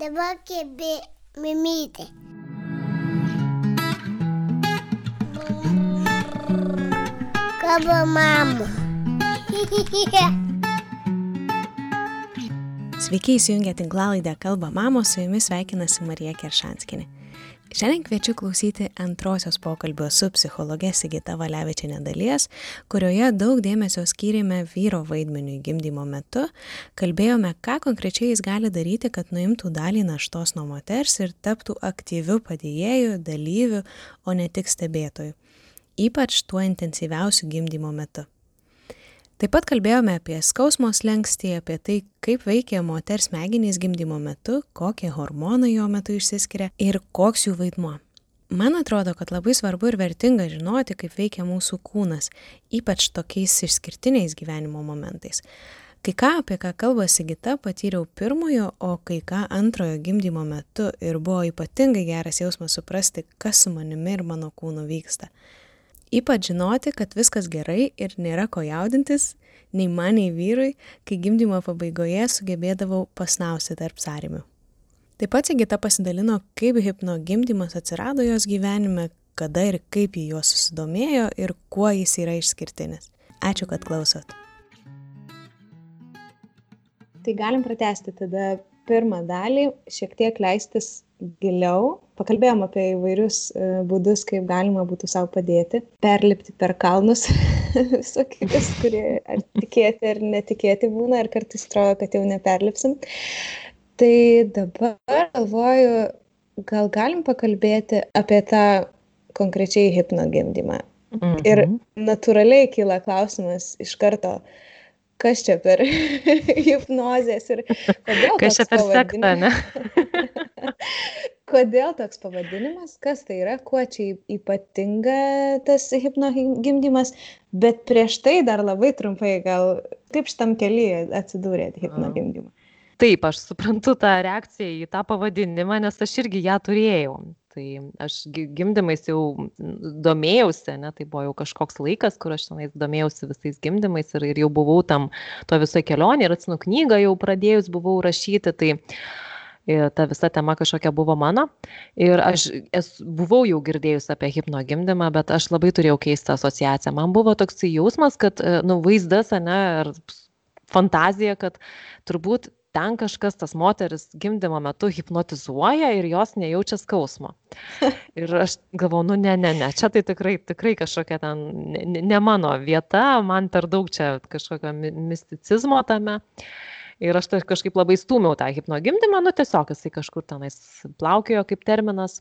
Dabar kėbi mimytė. Kaba mama. Sveiki įsijungę tinklalaidę Kalba mamos, su jumis sveikinasi Marija Keršanskinė. Šiandien kviečiu klausyti antrosios pokalbio su psichologe Sigita Valevičiane dalies, kurioje daug dėmesio skyrėme vyro vaidmeniui gimdymo metu, kalbėjome, ką konkrečiai jis gali daryti, kad nuimtų dalį naštos nuo moters ir taptų aktyviu padėjėju, dalyviu, o ne tik stebėtoju, ypač tuo intensyviausiu gimdymo metu. Taip pat kalbėjome apie skausmo slengstį, apie tai, kaip veikia moters smegenys gimdymo metu, kokie hormonai jo metu išsiskiria ir koks jų vaidmuo. Man atrodo, kad labai svarbu ir vertinga žinoti, kaip veikia mūsų kūnas, ypač tokiais išskirtiniais gyvenimo momentais. Kai ką, apie ką kalba Sigita, patyriau pirmojo, o kai ką antrojo gimdymo metu ir buvo ypatingai geras jausmas suprasti, kas su manimi ir mano kūnu vyksta. Ypač žinoti, kad viskas gerai ir nėra ko jaudintis, nei man, nei vyrui, kai gimdymo pabaigoje sugebėdavau pasnausti tarp sąrimių. Taip pat Sigita pasidalino, kaip hipno gimdymas atsirado jos gyvenime, kada ir kaip jį juos susidomėjo ir kuo jis yra išskirtinis. Ačiū, kad klausot. Tai galim pratesti tada pirmą dalį, šiek tiek leistis giliau pakalbėjom apie įvairius e, būdus, kaip galima būtų savo padėti, perlipti per kalnus visokius, kurie ar tikėti ar netikėti būna, ir kartais atrodo, kad jau neperlipsim. Tai dabar galvoju, gal galim pakalbėti apie tą konkrečiai hipno gimdymą. Mhm. Ir natūraliai kyla klausimas iš karto, kas čia per hipnozės ir kodėl. Kas čia per sektą, ne? kodėl toks pavadinimas, kas tai yra, kuo čia ypatinga tas hipno gimdymas, bet prieš tai dar labai trumpai gal kaip šitam kelyje atsidūrėt hipno gimdymą. Taip, aš suprantu tą reakciją į tą pavadinimą, nes aš irgi ją turėjau. Tai aš gimdymais jau domėjausi, ne, tai buvo jau kažkoks laikas, kur aš tenais domėjausi visais gimdymais ir, ir jau buvau tam to visoje kelionėje ir atsinu knygą jau pradėjus buvau rašyti. Tai ta visa tema kažkokia buvo mano. Ir aš esu, buvau jau girdėjus apie hipno gimdymą, bet aš labai turėjau keistą asociaciją. Man buvo toks jausmas, kad, e, nu, vaizdas, ne, ar fantazija, kad turbūt ten kažkas tas moteris gimdymo metu hipnotizuoja ir jos nejaučia skausmo. Ir aš galvoju, nu ne, ne, ne, čia tai tikrai, tikrai kažkokia ten ne, ne mano vieta, man per daug čia kažkokio misticizmo tame. Ir aš tai kažkaip labai stūmiau tą hipnogimdymą, nu tiesiog jisai kažkur tenais plaukėjo kaip terminas.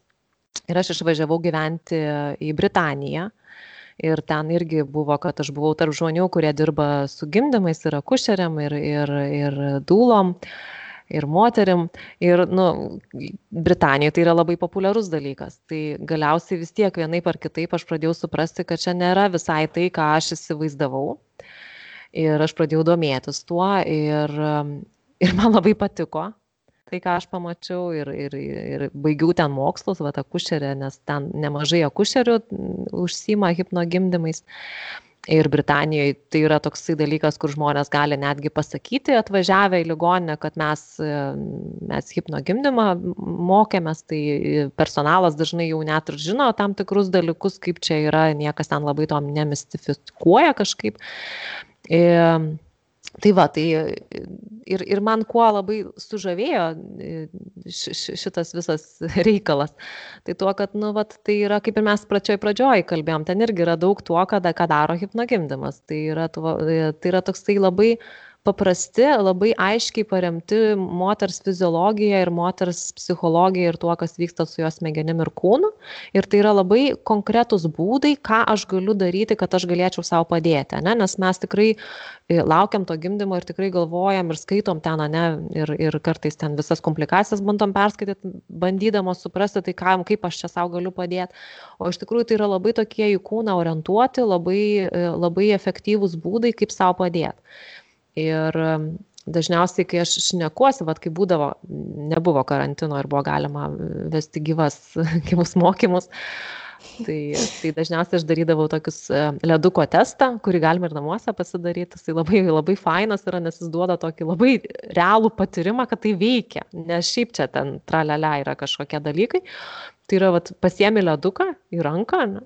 Ir aš išvažiavau gyventi į Britaniją. Ir ten irgi buvo, kad aš buvau tarp žmonių, kurie dirba su gimdymais, ir akušeriam, ir, ir, ir dūlom, ir moterim. Ir, nu, Britanijoje tai yra labai populiarus dalykas. Tai galiausiai vis tiek vienaip ar kitaip aš pradėjau suprasti, kad čia nėra visai tai, ką aš įsivaizdavau ir aš pradėjau domėtis tuo ir, ir man labai patiko tai, ką aš pamačiau ir, ir, ir baigiau ten mokslus, va, akušerė, nes ten nemažai akušerių užsima hipnogimdymais. Ir Britanijoje tai yra toksai dalykas, kur žmonės gali netgi pasakyti, atvažiavę į ligoninę, kad mes, mes hipnogimdymą mokėmės, tai personalas dažnai jau net ir žino tam tikrus dalykus, kaip čia yra, niekas ten labai to nemistifikuoja kažkaip. Tai va, tai ir, ir man kuo labai sužavėjo šitas visas reikalas, tai tuo, kad, nu, va, tai yra, kaip ir mes pračioj pradžioj kalbėjom, ten irgi yra daug tuo, kada, ką daro hipnogimdymas. Tai yra, tai yra toksai labai paprasti labai aiškiai paremti moters fiziologija ir moters psichologija ir tuo kas vyksta su jos smegenim ir kūnu. Ir tai yra labai konkretūs būdai ką aš galiu daryti kad aš galėčiau sau padėti ane? Nes mes tikrai e, laukiam to gimdymo ir tikrai galvojam ir skaitom ten ane? Ir ir kartais ten visas komplikacijas bandom perskaityt bandydamos suprasti tai ką kaip aš čia sau galiu padėt o iš tikrųjų tai yra labai tokie į kūną orientuoti labai e, labai efektyvūs būdai kaip sau padėt Ir dažniausiai, kai aš šnekuosi, vad kai būdavo, nebuvo karantino ir buvo galima vesti gyvas, gyvus mokymus, Tai, tai dažniausiai aš darydavau tokius e, leduko testą, kurį galima ir namuose pasidaryti. Tai labai, labai fainas yra, nes jis duoda tokį labai realų patyrimą, kad tai veikia. Nes šiaip čia ten tralelė yra kažkokie dalykai. Tai yra, vat, pasiemi leduką į ranką, ne?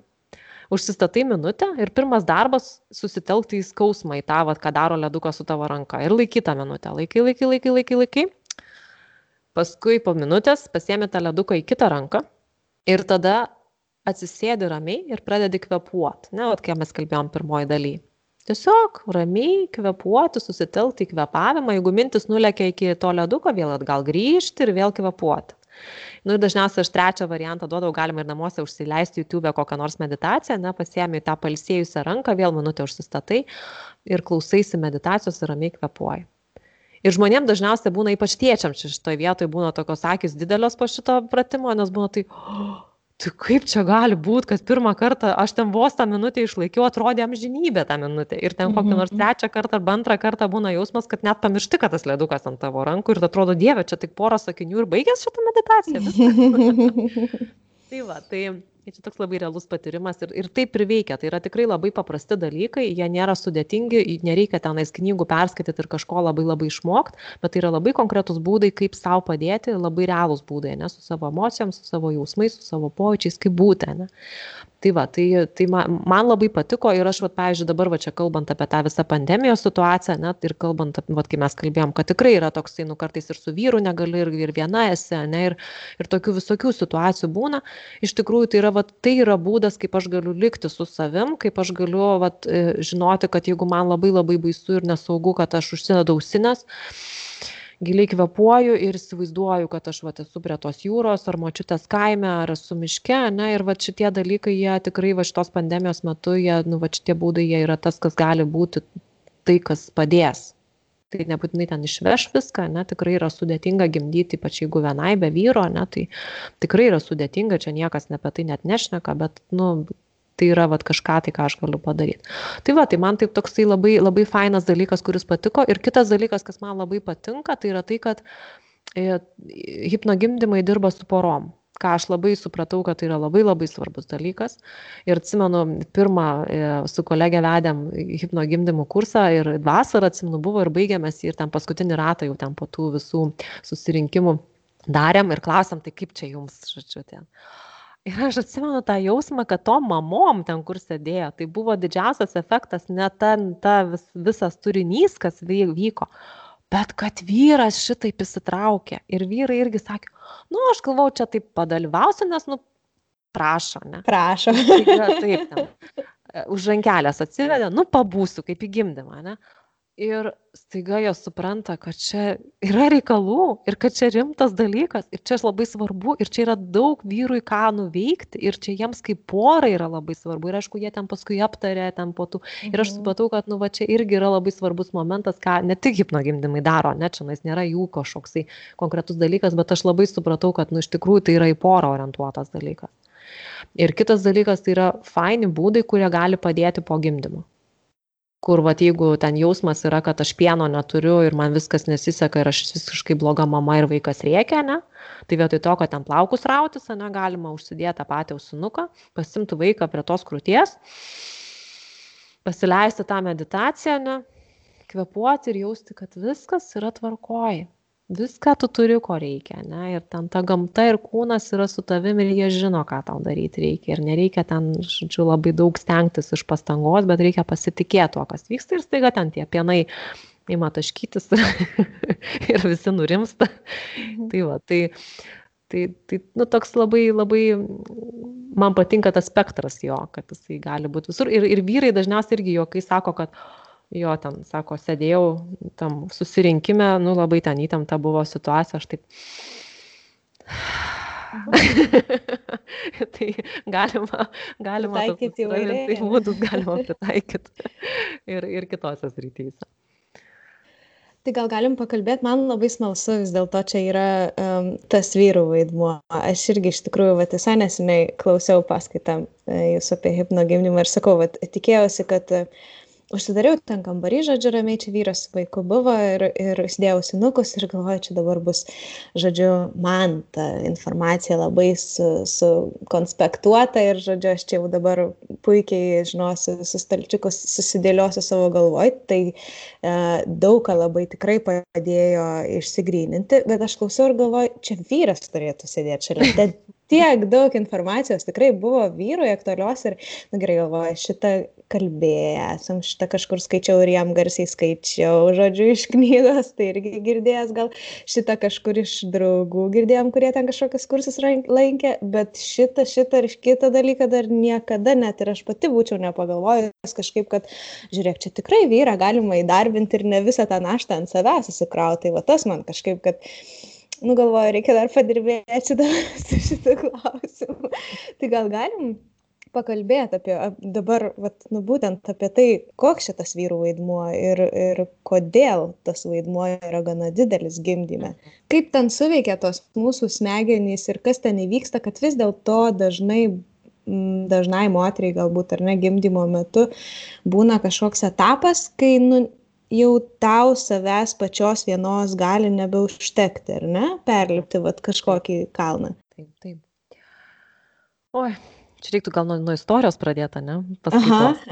Užsistatai minutę ir pirmas darbas susitelkti į skausmą, į tą, vat, ką daro ledukas su tavo ranka. Ir laikytą minutę. Laikai, laikai, laikai, laikai, laikai. Paskui po minutės pasiemi tą leduką į kitą ranką ir tada atsisėdi ramiai ir pradedi kvepuoti. Ne, vat, kai mes kalbėjom pirmoji daly. Tiesiog ramiai kvepuoti, susitelkti į kvepavimą, jeigu mintis nulekia iki to leduko, vėl atgal grįžti ir vėl kvepuoti. Nu ir dažniausiai aš trečią variantą duodavau, galima ir namuose užsileisti YouTube kokią nors meditaciją, ne, pasiemi tą palsėjusią ranką, vėl minutę užsistatai ir klausaisi meditacijos ir ramiai kvepuoji. Ir žmonėm dažniausiai būna, ypač tiečiam, šitoje vietoje būna tokios akis didelios po šito pratimo, nes būna tai, oh, tai kaip čia gali būt kad pirmą kartą aš ten vos tą minutę išlaikiau atrodė amžinybė ta minutė ir ten kokį nors mhm. trečią kartą arba antrą kartą būna jausmas kad net pamiršti kad tas ledukas ant tavo rankų ir atrodo dieve čia tik pora sakinių ir baigės šita meditacija tai va tai tai čia toks labai realus patyrimas ir, ir taip ir veikia. Tai yra tikrai labai paprasti dalykai, jie nėra sudėtingi, nereikia tenais knygų perskaityti ir kažko labai labai išmokti, bet tai yra labai konkretus būdai, kaip savo padėti, labai realūs būdai, ne su savo emocijom, su savo jausmais, su savo pojūčiais, kaip būti. Ne? Tai va, tai, tai man, man labai patiko ir aš, va, pavyzdžiui, dabar va čia kalbant apie tą visą pandemijos situaciją, net ir kalbant, va, kai mes kalbėjom, kad tikrai yra toksai, nu kartais ir su vyru negali, ir, ir viena esi, ne, ir, ir tokių visokių situacijų būna. Iš tikrųjų, tai yra, va, tai yra būdas, kaip aš galiu likti su savim, kaip aš galiu va, e, žinoti, kad jeigu man labai labai baisu ir nesaugu, kad aš užsidedu ausinės, giliai kvėpuoju ir įsivaizduoju, kad aš vat, esu prie tos jūros ar močiutės kaime, ar esu miške, ne, ir vat, šitie dalykai, jie tikrai va šitos pandemijos metu, jie, nu, va šitie būdai, jie yra tas, kas gali būti tai, kas padės. Tai nebūtinai ten išveš viską, ne, tikrai yra sudėtinga gimdyti, ypač jeigu vienai be vyro, ne, tai tikrai yra sudėtinga, čia niekas apie tai net nešneka, bet, nu, tai yra vat kažką tai, ką aš galiu padaryti. Tai va, tai man taip toksai labai, labai fainas dalykas, kuris patiko. Ir kitas dalykas, kas man labai patinka, tai yra tai, kad e, hipnogimdymai dirba su porom ką aš labai supratau, kad tai yra labai labai svarbus dalykas. Ir atsimenu, pirmą e, su kolegė vedėm hipnogimdymų kursą ir vasarą, atsimenu, buvo ir baigėmės ir ten paskutinį ratą jau ten po tų visų susirinkimų darėm ir klausėm, tai kaip čia jums, žodžiu, ten. Ir aš atsimenu tą jausmą, kad tom mamom ten, kur sėdėjo, tai buvo didžiausias efektas, ne ten ta vis, visas turinys, kas vyko, bet kad vyras šitaip įsitraukė. Ir vyrai irgi sakė, nu, aš galvau, čia taip padalyvausiu, nes, nu, prašo, ne? Prašo. Taip, taip, ten. Už rankelės atsivedė, nu, pabūsiu kaip įgimdymą, ne? Ir staiga jos supranta, kad čia yra reikalų ir kad čia rimtas dalykas ir čia labai svarbu ir čia yra daug vyrui ką nuveikti ir čia jiems kaip porai yra labai svarbu ir aišku, jie ten paskui aptarė ten po tų ir aš mhm. supratau, kad nu va čia irgi yra labai svarbus momentas, ką ne tik hipnogimdymai daro, ne čia nais nėra jų kažkoksai konkretus dalykas, bet aš labai supratau, kad nu iš tikrųjų tai yra į porą orientuotas dalykas. Ir kitas dalykas tai yra faini būdai, kurie gali padėti po gimdymo kur vat jeigu ten jausmas yra, kad aš pieno neturiu ir man viskas nesiseka ir aš visiškai bloga mama ir vaikas rėkia, ne? Tai vietoj to, kad ten plaukus rautis, ne, galima užsidėti tą patį ausinuką, pasimti vaiką prie tos krūties, pasileisti tą meditaciją, ne, kvepuoti ir jausti, kad viskas yra tvarkoji viską tu turi, ko reikia, ne? Ir ten ta gamta ir kūnas yra su tavim ir jie žino, ką tau daryti reikia. Ir nereikia ten, žodžiu, labai daug stengtis iš pastangos, bet reikia pasitikėti tuo, kas vyksta ir staiga ten tie pienai ima taškytis ir visi nurimsta. Mhm. tai va, tai, tai, tai nu, toks labai, labai, man patinka tas spektras jo, kad jisai gali būti visur. Ir, ir vyrai dažniausiai irgi jokai sako, kad jo ten sako sėdėjau tam susirinkime nu labai ten įtempta buvo situacija aš taip tai galima, galima taikyti įvairiai. Tai būdus galima pritaikyti ir, ir kitose srityse. Tai gal galim pakalbėti, man labai smalsu vis dėlto čia yra um, tas vyrų vaidmuo. Aš irgi iš tikrųjų, va, visai neseniai klausiau paskaitą uh, jūsų apie hipnogimdymą ir sakau, va, tikėjausi, kad uh, užsidariau ten kambarį, žodžiu, ramiai čia vyras su vaiku buvo ir, ir sėdėjau sinukus ir galvoju, čia dabar bus, žodžiu, man ta informacija labai sukonspektuota su ir, žodžiu, aš čia jau dabar puikiai žinosiu visus stalčiukus, susidėliosiu savo galvoj, tai e, daug ką labai tikrai padėjo išsigryninti, bet aš klausiau ir galvoju, čia vyras turėtų sėdėti šalia. Ten tiek daug informacijos tikrai buvo vyrui aktualios ir, na nu, gerai, galvoju, šitą kalbėję esam, šitą kažkur skaičiau ir jam garsiai skaičiau, žodžiu, iš knygos, tai irgi girdėjęs, gal šitą kažkur iš draugų girdėjom, kurie ten kažkokius kursus lankė, bet šitą, šitą ir kitą dalyką dar niekada net ir aš pati būčiau nepagalvojęs kažkaip, kad, žiūrėk, čia tikrai vyrą galima įdarbinti ir ne visą tą naštą ant savęs susikrauti, tai va tas man kažkaip, kad nu galvoju, reikia dar padirbėti su šitu klausimu. tai gal galim pakalbėti apie dabar, vat, nu, būtent apie tai, koks šitas vyrų vaidmuo ir, ir kodėl tas vaidmuo yra gana didelis gimdyme. Kaip ten suveikia tos mūsų smegenys ir kas ten įvyksta, kad vis dėlto dažnai dažnai moteriai galbūt ar ne gimdymo metu būna kažkoks etapas, kai nu, jau tau savęs pačios vienos gali nebeužtekti, ar ne? Perlipti vat, kažkokį kalną. Taip, taip. Oi, čia reiktų gal nuo, nuo istorijos pradėti, ne? Paskaitos.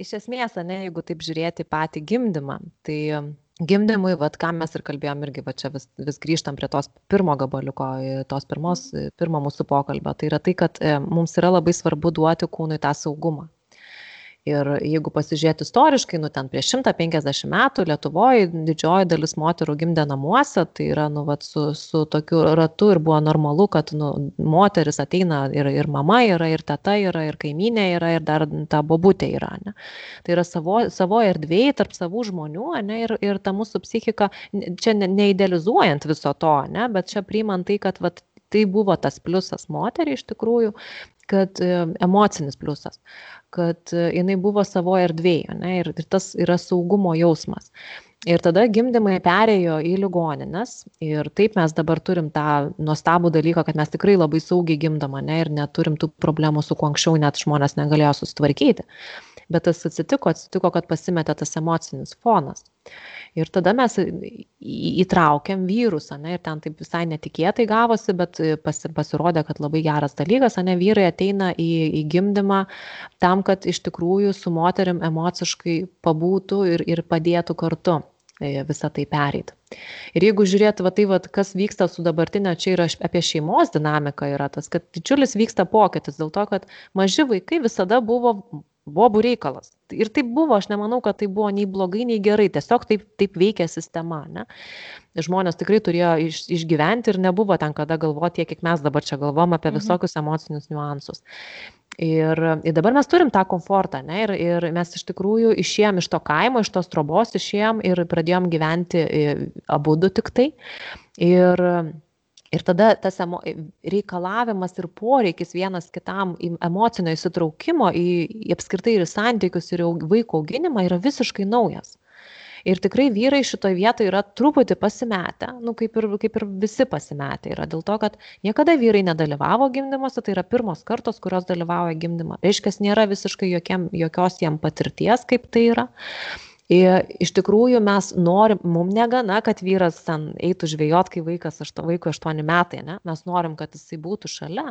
Iš esmės, ne, jeigu taip žiūrėti patį gimdymą, tai gimdymui, vat, ką mes ir kalbėjom, irgi va, čia vis, vis grįžtam prie tos pirmo gabaliuko, tos pirmos, pirmo mūsų pokalbio. Tai yra tai, kad e, mums yra labai svarbu duoti kūnui tą saugumą ir jeigu pasižiūrėt istoriškai nu ten prieš šimtą penkiasdešim metų lietuvoj didžioji dalis moterų gimdė namuose tai yra nu vat su su tokiu ratu ir buvo normalu kad nu moteris ateina ir ir mama yra ir teta yra ir kaimynė yra ir dar ta bobutė yra ane. Tai yra savo savoj erdvėj tarp savų žmonių ane ir ir ta mūsų psichika čia ne neidealizuojant viso to ane bet čia priimant tai kad vat tai buvo tas pliusas moteriai iš tikrųjų kad e, emocinis pliusas, kad e, jinai buvo savo erdvėje ne, ir, ir tas yra saugumo jausmas. Ir tada gimdymai perėjo į ligoninės ir taip mes dabar turim tą nuostabų dalyką, kad mes tikrai labai saugiai gimdama ne, ir neturim tų problemų, su kuo anksčiau net žmonės negalėjo susitvarkyti. Bet tas atsitiko, atsitiko, kad pasimetė tas emocinis fonas. Ir tada mes įtraukiam vyrus, ne, ir ten taip visai netikėtai gavosi, bet e, pasi, pasirodė, kad labai geras dalykas, ne, vyrai ateina į, į gimdymą tam, kad iš tikrųjų su moterim emociškai pabūtų ir, ir padėtų kartu e, visą tai pereiti. Ir jeigu žiūrėt, va tai, va, kas vyksta su dabartinė, čia yra apie šeimos dinamiką, yra tas, kad didžiulis vyksta pokytis dėl to, kad maži vaikai visada buvo bobų reikalas. Ir taip buvo, aš nemanau, kad tai buvo nei blogai, nei gerai, tiesiog taip, taip veikia sistema. Ne? Žmonės tikrai turėjo iš, išgyventi ir nebuvo ten kada galvoti tiek, kiek mes dabar čia galvom apie mhm. visokius emocinius niuansus. Ir, ir dabar mes turim tą komfortą, ne? Ir, ir mes iš tikrųjų išėjom iš to kaimo, iš tos trobos išėjom ir pradėjom gyventi abu du tik tai. Ir ir tada tas emo reikalavimas ir poreikis vienas kitam emocinio įsitraukimo į, į apskritai ir santykius ir vaiko auginimą yra visiškai naujas. Ir tikrai vyrai šitoje vietoje yra truputį pasimetę, nu, kaip, ir, kaip ir visi pasimetę yra, dėl to, kad niekada vyrai nedalyvavo gimdymuose, tai yra pirmos kartos, kurios dalyvauja gimdymą. Reiškia, nėra visiškai jokiam, jokios jam patirties, kaip tai yra. Ir iš tikrųjų mes norim, mums negana, kad vyras ten eitų žvėjot, kai vaikas, aš to vaiko 8 metai, ne? mes norim, kad jisai būtų šalia.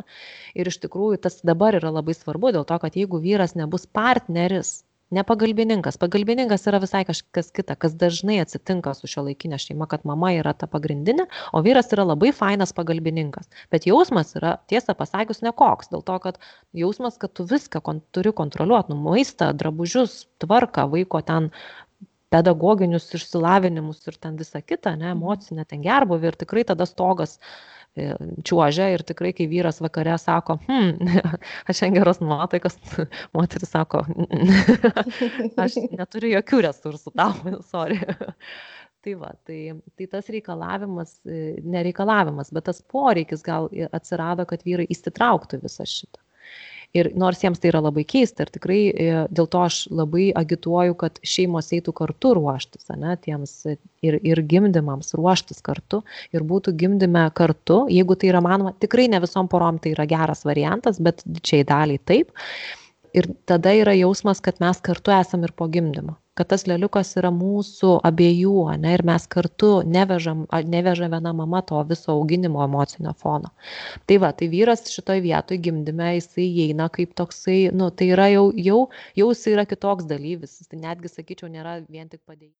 Ir iš tikrųjų tas dabar yra labai svarbu, dėl to, kad jeigu vyras nebus partneris, ne pagalbininkas, pagalbininkas yra visai kažkas kita, kas dažnai atsitinka su šio laikinė šeima, kad mama yra ta pagrindinė, o vyras yra labai fainas pagalbininkas. Bet jausmas yra, tiesą pasakius, nekoks, dėl to, kad jausmas, kad tu viską kon turi kontroliuoti, nu, maistą, drabužius, tvarką, vaiko ten pedagoginius išsilavinimus ir ten visą kitą, ne, mhm. emocinę ten gerbuvį ir tikrai tada stogas e, čiuožia ir tikrai, kai vyras vakare sako, hm, aš šiandien geros nuotaikos, moteris sako, aš neturiu jokių resursų tam, sorry. Tai va, tai, tai tas reikalavimas, e, nereikalavimas, bet tas poreikis gal atsirado, kad vyrai įsitrauktų visą šitą ir nors jiems tai yra labai keista ir tikrai e, dėl to aš labai agituoju, kad šeimos eitų kartu ruoštis, ne, tiems ir, ir gimdymams ruoštis kartu ir būtų gimdyme kartu, jeigu tai yra manoma, tikrai ne visom porom tai yra geras variantas, bet didžiai daliai taip. Ir tada yra jausmas, kad mes kartu esam ir po gimdymo kad tas leliukas yra mūsų abiejų, ne, ir mes kartu nevežam, neveža viena mama to viso auginimo emocinio fono. Tai va, tai vyras šitoj vietoj gimdyme, jisai įeina kaip toksai, nu, tai yra jau, jau, jau jisai yra kitoks dalyvis, tai netgi, sakyčiau, nėra vien tik padėjimas.